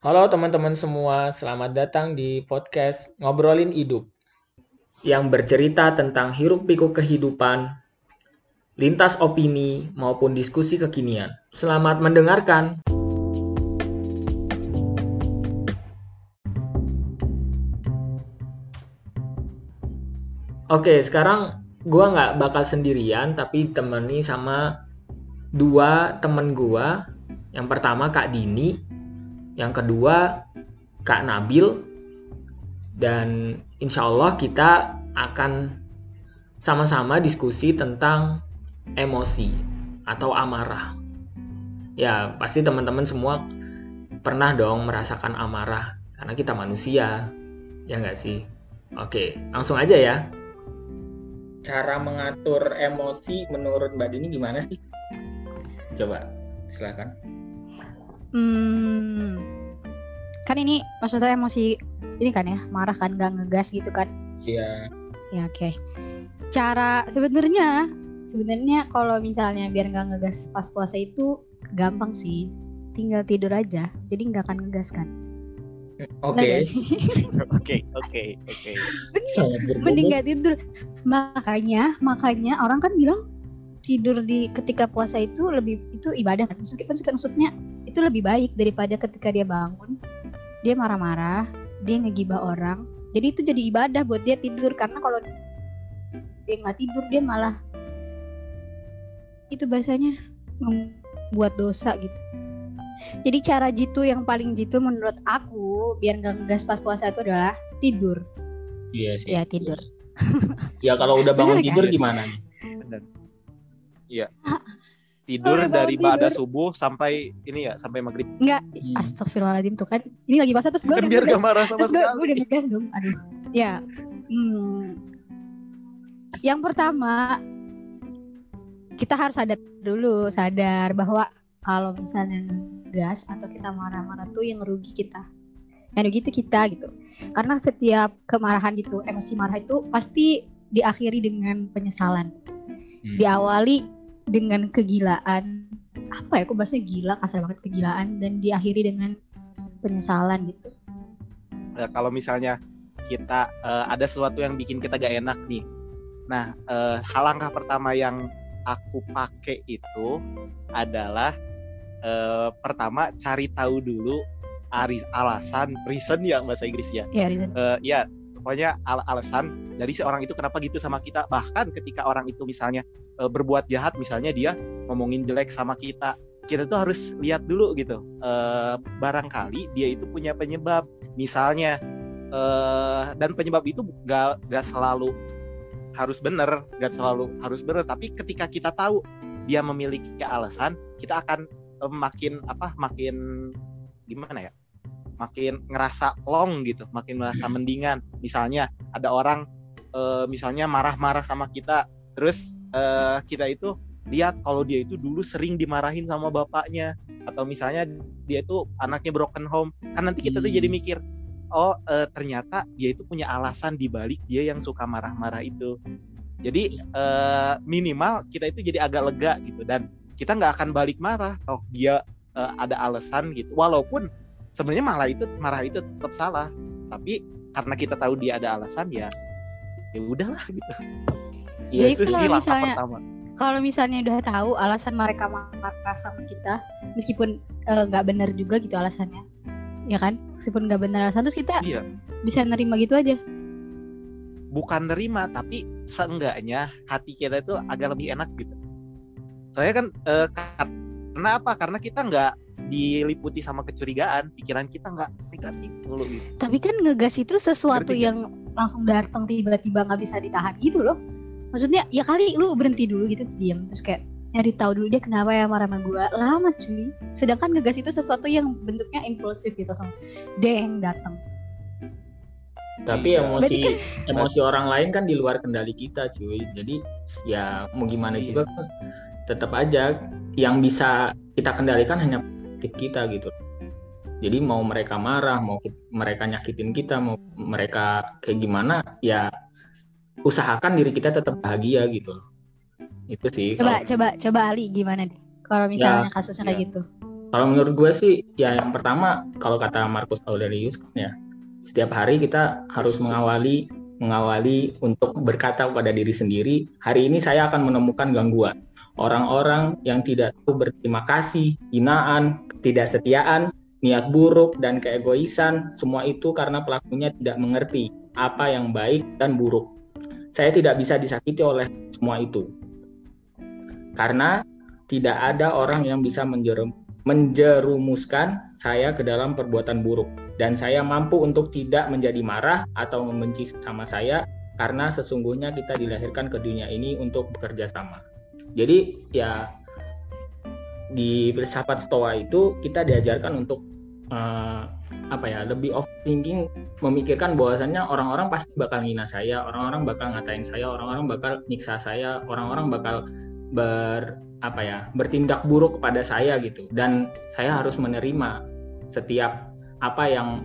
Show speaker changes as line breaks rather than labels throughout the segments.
Halo teman-teman semua, selamat datang di podcast Ngobrolin Hidup yang bercerita tentang hiruk-pikuk kehidupan, lintas opini maupun diskusi kekinian. Selamat mendengarkan. Oke, sekarang gua nggak bakal sendirian, tapi temani sama dua temen gua. Yang pertama Kak Dini, yang kedua Kak Nabil, dan insya Allah kita akan sama-sama diskusi tentang emosi atau amarah. Ya, pasti teman-teman semua pernah dong merasakan amarah karena kita manusia, ya nggak sih? Oke, langsung aja ya. Cara mengatur emosi menurut Mbak Dini gimana sih? Coba, silakan.
Hmm, kan ini maksudnya emosi ini kan ya marah kan gak ngegas gitu kan?
Iya.
Ya oke. Cara sebenarnya sebenarnya kalau misalnya biar nggak ngegas pas puasa itu gampang sih, tinggal tidur aja, jadi nggak akan ngegas kan?
Oke.
Sih?
Oke, oke, oke.
Berbobot.
Mending nggak tidur. Makanya makanya orang kan bilang tidur di ketika puasa itu lebih itu ibadah kan? Maksudnya, maksudnya maksudnya itu lebih baik daripada ketika dia bangun dia marah-marah, dia ngegibah orang. Jadi itu jadi ibadah buat dia tidur karena kalau dia nggak tidur dia malah itu bahasanya membuat dosa gitu. Jadi cara jitu yang paling jitu menurut aku biar nggak ngegas pas puasa itu adalah tidur.
Iya sih.
Ya tidur.
Ya kalau udah bangun
Bener kan?
tidur gimana nih?
Benar. Iya. Tidur dari ba'da
tidur.
subuh sampai ini ya, sampai maghrib.
Enggak,
Hmm.
astagfirullahaladzim tuh kan. Ini lagi bahasa terus gue
Kan biar gak marah sama
terus gue, gue udah
sekali.
ngegas dong. Aduh. Ya. Hmm. Yang pertama kita harus sadar dulu, sadar bahwa kalau misalnya ngegas atau kita marah-marah tuh yang rugi kita. Yang rugi itu kita gitu. Karena setiap kemarahan itu, emosi marah itu pasti diakhiri dengan penyesalan.
Hmm.
Diawali dengan kegilaan. Apa ya? Kok bahasanya gila, kasar banget kegilaan dan diakhiri dengan penyesalan gitu.
Eh, kalau misalnya kita eh, ada sesuatu yang bikin kita gak enak nih. Nah, hal langkah pertama yang aku pakai itu adalah eh, pertama cari tahu dulu alasan reason ya bahasa Inggrisnya.
Ya, Rizan.
eh, ya pokoknya al- alasan dari si orang itu kenapa gitu sama kita? Bahkan ketika orang itu misalnya eh, berbuat jahat misalnya dia ngomongin jelek sama kita kita tuh harus lihat dulu gitu Eh, barangkali dia itu punya penyebab. Misalnya eh, dan penyebab itu gak, gak selalu harus benar gak selalu harus benar tapi ketika kita tahu dia memiliki alasan kita akan eh, makin apa makin gimana ya? Makin ngerasa long gitu, makin merasa mendingan. Misalnya ada orang eh, misalnya marah-marah sama kita, terus eh, kita itu lihat kalau dia itu dulu sering dimarahin sama bapaknya, atau misalnya dia itu anaknya broken home, kan nanti kita tuh
Hmm.
jadi mikir, oh eh, ternyata dia itu punya alasan di balik dia yang suka marah-marah itu. Jadi eh, minimal kita itu jadi agak lega gitu dan kita nggak akan balik marah, toh dia eh, ada alasan gitu, walaupun sebenarnya malah itu marah itu tetap salah tapi karena kita tahu dia ada alasan ya ya udahlah gitu.
Iya
Jadi
itu
kalau
sih langkah
misalnya-
pertama.
Kalau misalnya udah tahu alasan mereka marah sama kita, meskipun eh, nggak benar juga gitu alasannya, ya kan? Meskipun nggak benar alasan, terus kita
iya.
bisa nerima gitu aja.
bukan nerima tapi seenggaknya hati kita itu agak lebih enak gitu. Soalnya kan eh, karena apa? Karena kita nggak diliputi sama kecurigaan pikiran kita nggak negatif mulu gitu
Tapi kan ngegas itu sesuatu
nggak?
yang langsung datang tiba-tiba nggak bisa ditahan gitu loh. Maksudnya ya kali lu berhenti dulu gitu, diam terus kayak nyari tahu dulu dia kenapa ya marah sama gua lama cuy sedangkan ngegas itu sesuatu yang bentuknya impulsif gitu langsung deng datang
Tapi
Iya.
emosi
Berarti kan-
emosi orang lain kan di luar kendali kita, cuy. Jadi ya mau gimana
Iya.
juga kan tetap aja yang bisa kita kendalikan hanya perspektif kita gitu. Jadi mau mereka marah, mau mereka nyakitin kita, mau mereka kayak gimana, ya usahakan diri kita tetap bahagia gitu loh. Itu sih.
coba
kalau-
coba coba Ali gimana nih kalau misalnya kasusnya kayak
iya.
gitu
Kalau menurut gue sih ya yang pertama kalau kata Marcus Aurelius kan ya setiap hari kita harus mengawali mengawali untuk berkata pada diri sendiri, hari ini saya akan menemukan gangguan. Orang-orang yang tidak tahu berterima kasih, hinaan, ketidaksetiaan, niat buruk, dan keegoisan, semua itu karena pelakunya tidak mengerti apa yang baik dan buruk. Saya tidak bisa disakiti oleh semua itu. Karena tidak ada orang yang bisa menjerum, menjerumuskan saya ke dalam perbuatan buruk dan saya mampu untuk tidak menjadi marah atau membenci sama saya karena sesungguhnya kita dilahirkan ke dunia ini untuk bekerja sama. Jadi ya di filsafat stoa itu kita diajarkan untuk uh, apa ya lebih of thinking memikirkan bahwasannya orang-orang pasti bakal ngina saya, orang-orang bakal ngatain saya, orang-orang bakal nyiksa saya, orang-orang bakal ber apa ya bertindak buruk kepada saya gitu. Dan saya harus menerima setiap apa yang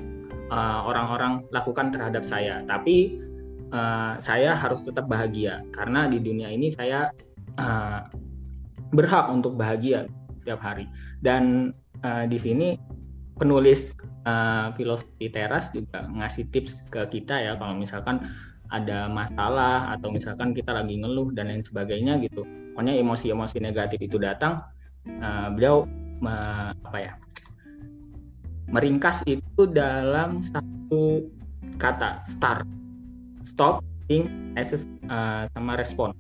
uh, orang-orang lakukan terhadap saya. Tapi uh, saya harus tetap bahagia. Karena di dunia ini saya uh, berhak untuk bahagia setiap hari. Dan uh, di sini penulis uh, filosofi teras juga ngasih tips ke kita ya kalau misalkan ada masalah atau misalkan kita lagi ngeluh dan lain sebagainya gitu. Pokoknya emosi-emosi negatif itu datang uh, beliau uh, apa ya meringkas itu dalam satu kata start stop think assess uh, sama respon.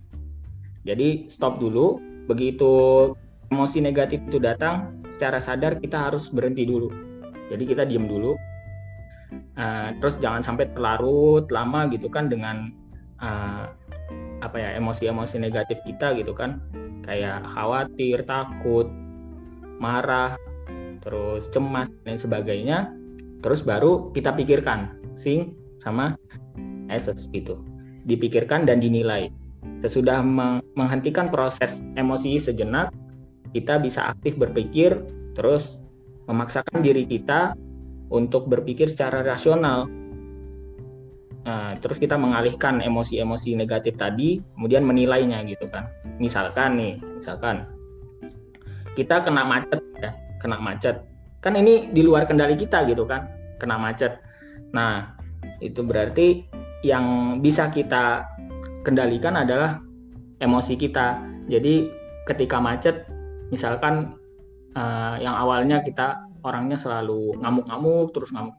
Jadi stop dulu begitu emosi negatif itu datang secara sadar kita harus berhenti dulu. Jadi kita diem dulu. Uh, terus jangan sampai terlarut lama gitu kan dengan uh, apa ya emosi-emosi negatif kita gitu kan. Kayak khawatir takut marah terus cemas dan sebagainya. Terus baru kita pikirkan sing sama assess gitu. Dipikirkan dan dinilai. Sesudah menghentikan proses emosi sejenak kita bisa aktif berpikir terus memaksakan diri kita untuk berpikir secara rasional. Nah, terus kita mengalihkan emosi-emosi negatif tadi, kemudian menilainya gitu kan. Misalkan nih, misalkan kita kena macet ya, kena macet. Kan ini di luar kendali kita gitu kan, kena macet. Nah, itu berarti yang bisa kita kendalikan adalah emosi kita. Jadi ketika macet, misalkan uh, yang awalnya kita orangnya selalu ngamuk-ngamuk terus ngamuk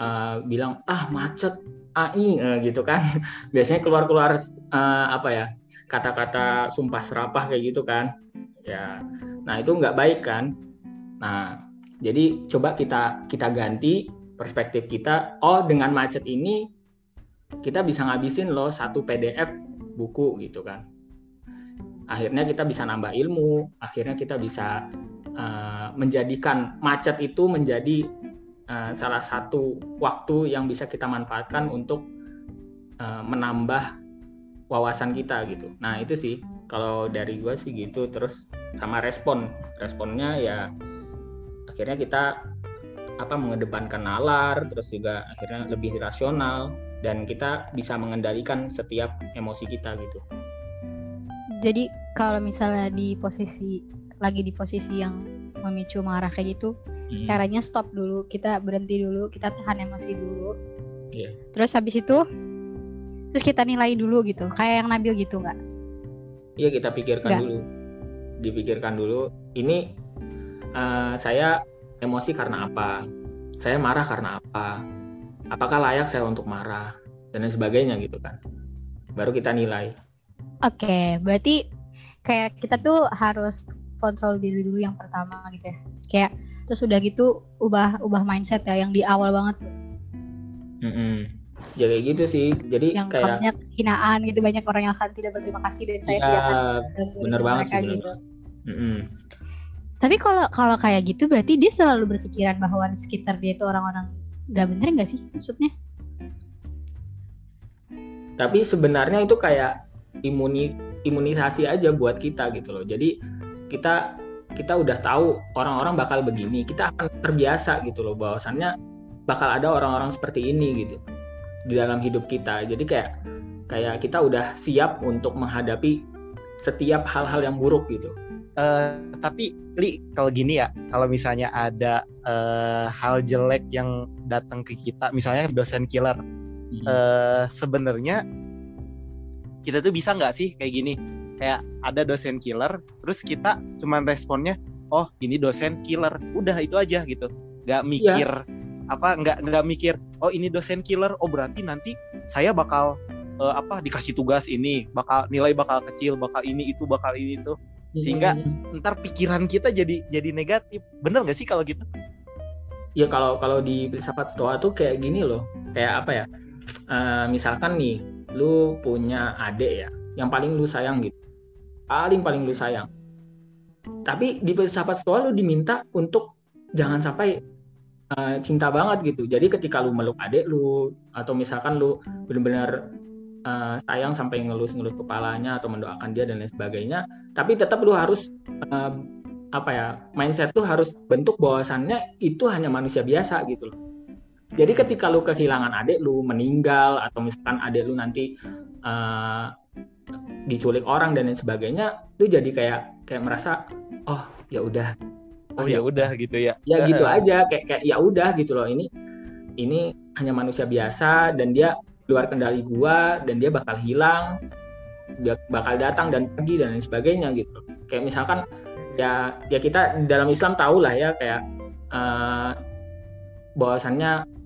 uh, bilang ah macet AI uh, gitu kan. Biasanya keluar-keluar uh, apa ya kata-kata sumpah serapah kayak gitu kan. Ya nah itu nggak baik kan. Nah jadi coba kita kita ganti perspektif kita oh dengan macet ini kita bisa ngabisin loh satu PDF buku gitu kan akhirnya kita bisa nambah ilmu akhirnya kita bisa uh, menjadikan macet itu menjadi uh, salah satu waktu yang bisa kita manfaatkan untuk uh, menambah wawasan kita gitu. Nah itu sih kalau dari gue sih gitu. Terus sama respon, responnya ya akhirnya kita apa mengedepankan nalar, terus juga akhirnya lebih rasional dan kita bisa mengendalikan setiap emosi kita gitu.
Jadi kalau misalnya di posisi lagi di posisi yang memicu marah kayak gitu hmm. caranya stop dulu kita berhenti dulu kita tahan emosi dulu. Yeah. terus habis itu terus kita nilai dulu gitu kayak yang Nabil gitu nggak
iya kita pikirkan gak. dulu. Dipikirkan dulu ini uh, saya emosi karena apa? Saya marah karena apa? Apakah layak saya untuk marah? Dan lain sebagainya gitu kan. Baru kita nilai
oke okay, berarti kayak kita tuh harus kontrol diri dulu yang pertama gitu ya kayak terus udah gitu ubah ubah mindset ya yang di awal banget
mm -hmm. ya kayak gitu sih jadi
yang
kayak
banyak hinaan gitu banyak orang yang akan tidak berterima kasih dan saya ya, tidak akan
bener banget sih gitu.
Mm -hmm. tapi kalau kalau kayak gitu berarti dia selalu berpikiran bahwa di sekitar dia itu orang-orang nggak bener nggak sih maksudnya
tapi sebenarnya itu kayak imuni imunisasi aja buat kita gitu loh. Jadi kita kita udah tahu orang-orang bakal begini kita akan terbiasa gitu loh bahwasannya bakal ada orang-orang seperti ini gitu di dalam hidup kita. Jadi kayak kayak kita udah siap untuk menghadapi setiap hal-hal yang buruk gitu.
Eh, tapi li kalau gini ya kalau misalnya ada eh, hal jelek yang datang ke kita misalnya dosen killer
Hmm.
eh sebenarnya kita tuh bisa nggak sih kayak gini? Kayak ada dosen killer terus kita cuman responnya oh ini dosen killer. Udah itu aja gitu. Nggak mikir apa nggak nggak mikir oh ini dosen killer oh berarti nanti saya bakal eh, apa dikasih tugas ini bakal nilai bakal kecil bakal ini itu bakal ini itu. Sehingga- ntar pikiran kita jadi jadi negatif. Bener nggak sih kalau gitu?
Ya kalau kalau di filsafat stoa tuh kayak gini loh. Kayak apa ya Eh, misalkan nih lu punya adik ya yang paling lu sayang gitu. Paling paling lu sayang. Tapi di filsafat stoa lu diminta untuk jangan sampai eh, cinta banget gitu. Jadi ketika lu meluk adik lu atau misalkan lu benar-benar eh, sayang sampai ngelus-ngelus kepalanya atau mendoakan dia dan lain sebagainya tapi tetap lu harus eh, apa ya mindset tuh harus bentuk bahwasannya itu hanya manusia biasa gitu loh jadi ketika lu kehilangan adik lu meninggal atau misalkan adik lu nanti eh, diculik orang dan lain sebagainya, lu jadi kayak kayak merasa oh ya udah.
Oh ya udah gitu ya.
Ya gitu aja kayak kayak ya udah gitu loh. Ini ini hanya manusia biasa dan dia luar kendali gua dan dia bakal hilang dia bakal datang dan pergi dan lain sebagainya gitu. Kayak misalkan ya ya kita dalam Islam tahu lah ya kayak eh, bahwasannya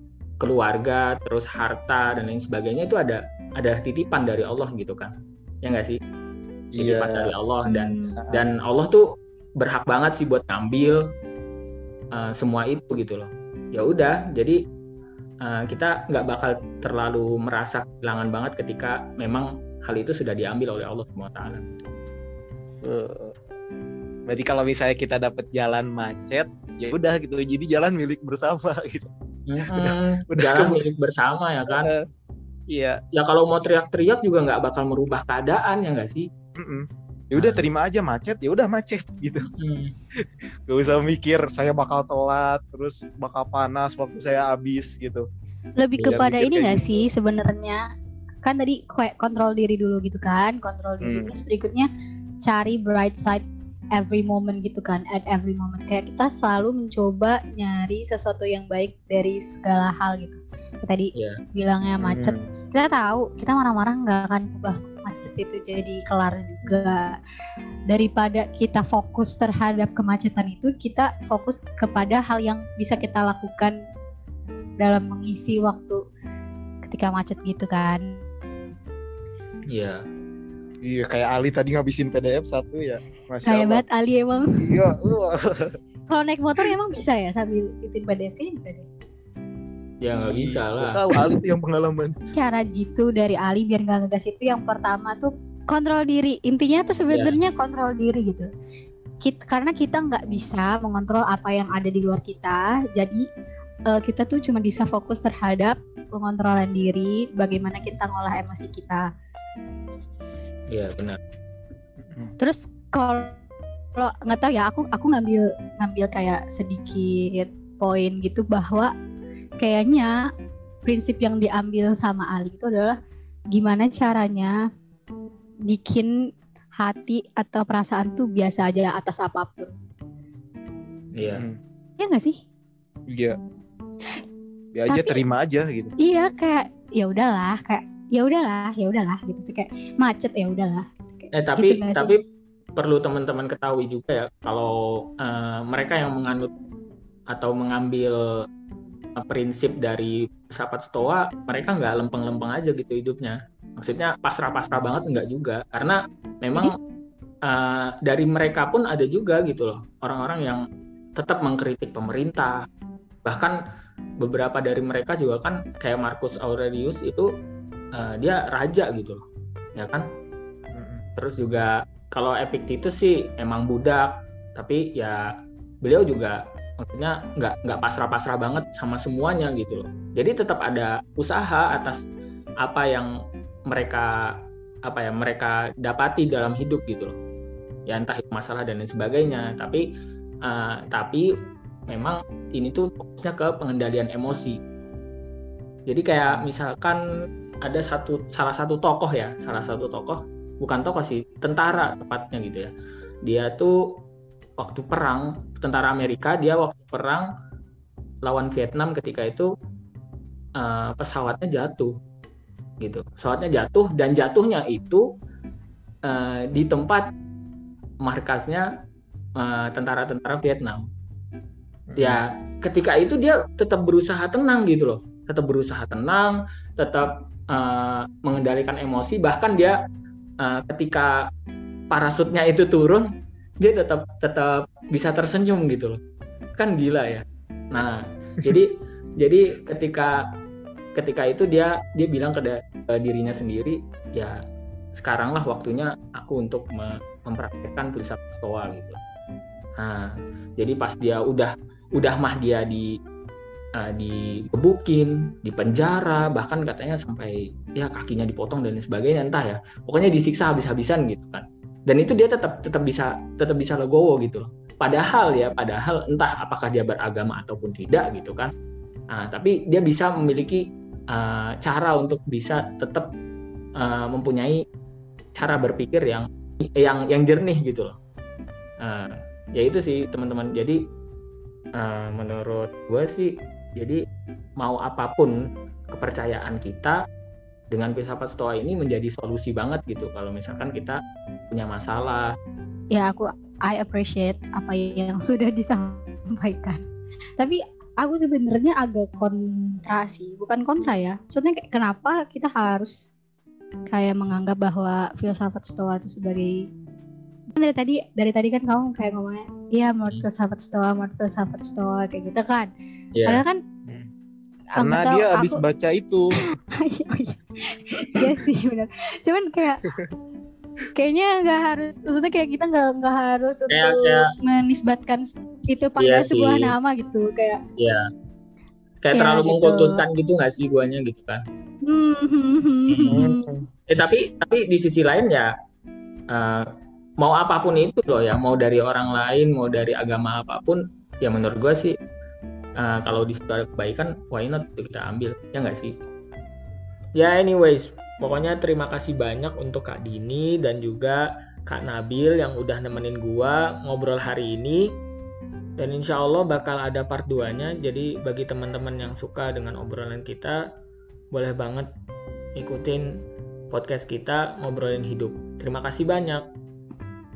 keluarga terus harta dan lain sebagainya itu ada ada titipan dari Allah gitu kan. Ya nggak sih? Titipan dari Allah dan
Hmm.
dan Allah tuh berhak banget sih buat ngambil uh, semua itu gitu loh. Ya udah jadi uh, kita nggak bakal terlalu merasa kehilangan banget ketika memang hal itu sudah diambil oleh Allah SWT
Eh, berarti kalau misalnya kita dapat jalan macet ya udah gitu. Jadi jalan milik bersama gitu
Mhm,
udah
jalan. milik bersama ya kan?
Eh, iya.
Ya kalau mau teriak-teriak juga nggak bakal merubah keadaan ya nggak sih?
Mm-mm. ya udah terima aja macet ya udah macet gitu.
Hmm,
gak usah mikir saya bakal telat terus bakal panas waktu saya habis gitu.
Lebih
Iya,
kepada ini nggak
gitu.
sih sebenarnya? Kan tadi kayak kontrol diri dulu gitu kan kontrol diri.
Hmm.
terus berikutnya cari bright side every moment gitu kan at every moment. Kayak kita selalu mencoba nyari sesuatu yang baik dari segala hal gitu. Kayak tadi
Iya.
bilangnya macet.
Hmm.
kita tahu kita marah-marah nggak akan ubah macet itu jadi kelar juga. Daripada kita fokus terhadap kemacetan itu kita fokus kepada hal yang bisa kita lakukan dalam mengisi waktu ketika macet gitu kan.
Iya
iya kayak Ali tadi ngabisin PDF satu ya. Masya
kayak banget Ali emang.
Iya wah.
kalau naik motor emang bisa ya sambil ikutin PDF ini enggak deh.
Ya nggak bisa
Gua
lah.
tahu Ali tuh yang pengalaman.
Cara jitu dari Ali biar nggak ngegas itu yang pertama tuh kontrol diri. Intinya tuh sebenarnya kontrol diri gitu. Kit- karena kita nggak bisa mengontrol apa yang ada di luar kita jadi eh, kita tuh cuma bisa fokus terhadap pengontrolan diri bagaimana kita ngolah emosi kita
iya benar.
Terus kalau kalau nggak tahu ya aku aku ngambil ngambil kayak sedikit poin gitu bahwa kayaknya prinsip yang diambil sama Ali itu adalah gimana caranya bikin hati atau perasaan tuh biasa aja atas apa pun.
Iya.
Hmm.
ya nggak sih?
Iya. Ya aja
Tapi-
terima aja gitu.
Iya kayak ya udahlah kayak ya udahlah ya udahlah gitu sih kayak macet ya udahlah.
Eh tapi
Gitu
tapi perlu teman-teman ketahui juga ya kalau eh, mereka yang menganut atau mengambil eh, prinsip dari sahabat stoa mereka nggak lempeng-lempeng aja gitu hidupnya. Maksudnya pasrah-pasrah banget nggak juga. Karena memang eh, dari mereka pun ada juga gitu loh orang-orang yang tetap mengkritik pemerintah. Bahkan beberapa dari mereka juga kan kayak Marcus Aurelius itu eh, dia raja gitu loh ya kan? Terus juga kalau Epictetus sih emang budak tapi ya beliau juga maksudnya nggak nggak pasrah-pasrah banget sama semuanya gitu loh. Jadi tetap ada usaha atas apa yang mereka apa ya mereka dapati dalam hidup gitu loh. Ya entah itu masalah dan lain sebagainya tapi eh, tapi memang ini tuh fokusnya ke pengendalian emosi jadi kayak misalkan ada satu salah satu tokoh ya salah satu tokoh bukan tokoh sih tentara tepatnya gitu ya. Dia tuh waktu perang tentara Amerika dia waktu perang lawan Vietnam ketika itu uh, pesawatnya jatuh gitu. Pesawatnya jatuh dan jatuhnya itu uh, di tempat markasnya tentara tentara-tentara Vietnam. Ya ketika itu dia tetap berusaha tenang gitu loh tetap berusaha tenang tetap uh, mengendalikan emosi bahkan dia uh, ketika parasutnya itu turun dia tetap tetap bisa tersenyum gitu loh. Kan gila ya. Nah jadi jadi ketika ketika itu dia dia bilang ke, ke dirinya sendiri ya sekaranglah waktunya aku untuk me, mempraktekkan filsafat stoa gitu. Nah jadi pas dia udah udah mah dia di uh, digebukin, di penjara, bahkan katanya sampai ya kakinya dipotong dan sebagainya entah ya. Pokoknya disiksa habis-habisan gitu kan. Dan itu dia tetap tetap bisa tetap bisa legowo gitu loh. Padahal ya, padahal entah apakah dia beragama ataupun tidak gitu kan. Nah, tapi dia bisa memiliki uh, cara untuk bisa tetap uh, mempunyai cara berpikir yang yang yang jernih gitu loh. Uh, ya itu sih teman-teman. Jadi uh, menurut gue sih jadi mau apa pun kepercayaan kita dengan filsafat stoa ini menjadi solusi banget gitu kalau misalkan kita punya masalah.
Ya aku I appreciate apa yang sudah disampaikan. Tapi aku sebenarnya agak kontra sih, bukan kontra ya. Kayak kenapa kita harus kayak menganggap bahwa filsafat stoa itu sebagai dari tadi dari tadi kan kamu kayak ngomongnya iya menurut hmm. filsafat stoa menurut filsafat stoa kayak gitu kan yeah. Padahal kan
hmm. karena dia habis aku... baca itu.
Iya, iya. iya sih benar. Cuman kayak kayaknya nggak harus maksudnya kayak kita nggak nggak harus kayak, untuk kayak, menisbatkan itu pada iya sebuah sih. nama gitu kayak
Iya. Kayak ya, terlalu gitu. mengkultuskan gitu nggak sih guanya gitu kan. Hmm. hmm. Eh tapi tapi di sisi lain ya uh, mau apa pun itu loh ya, mau dari orang lain, mau dari agama apa pun, ya menurut gue sih uh, kalau di situ ada kebaikan why not kita ambil ya nggak sih? Ya anyways pokoknya terima kasih banyak untuk Kak Dini dan juga Kak Nabil yang udah nemenin gua ngobrol hari ini. Dan insya Allah bakal ada part 2 nya jadi bagi teman-teman yang suka dengan obrolan kita boleh banget ikutin podcast kita ngobrolin hidup. Terima kasih banyak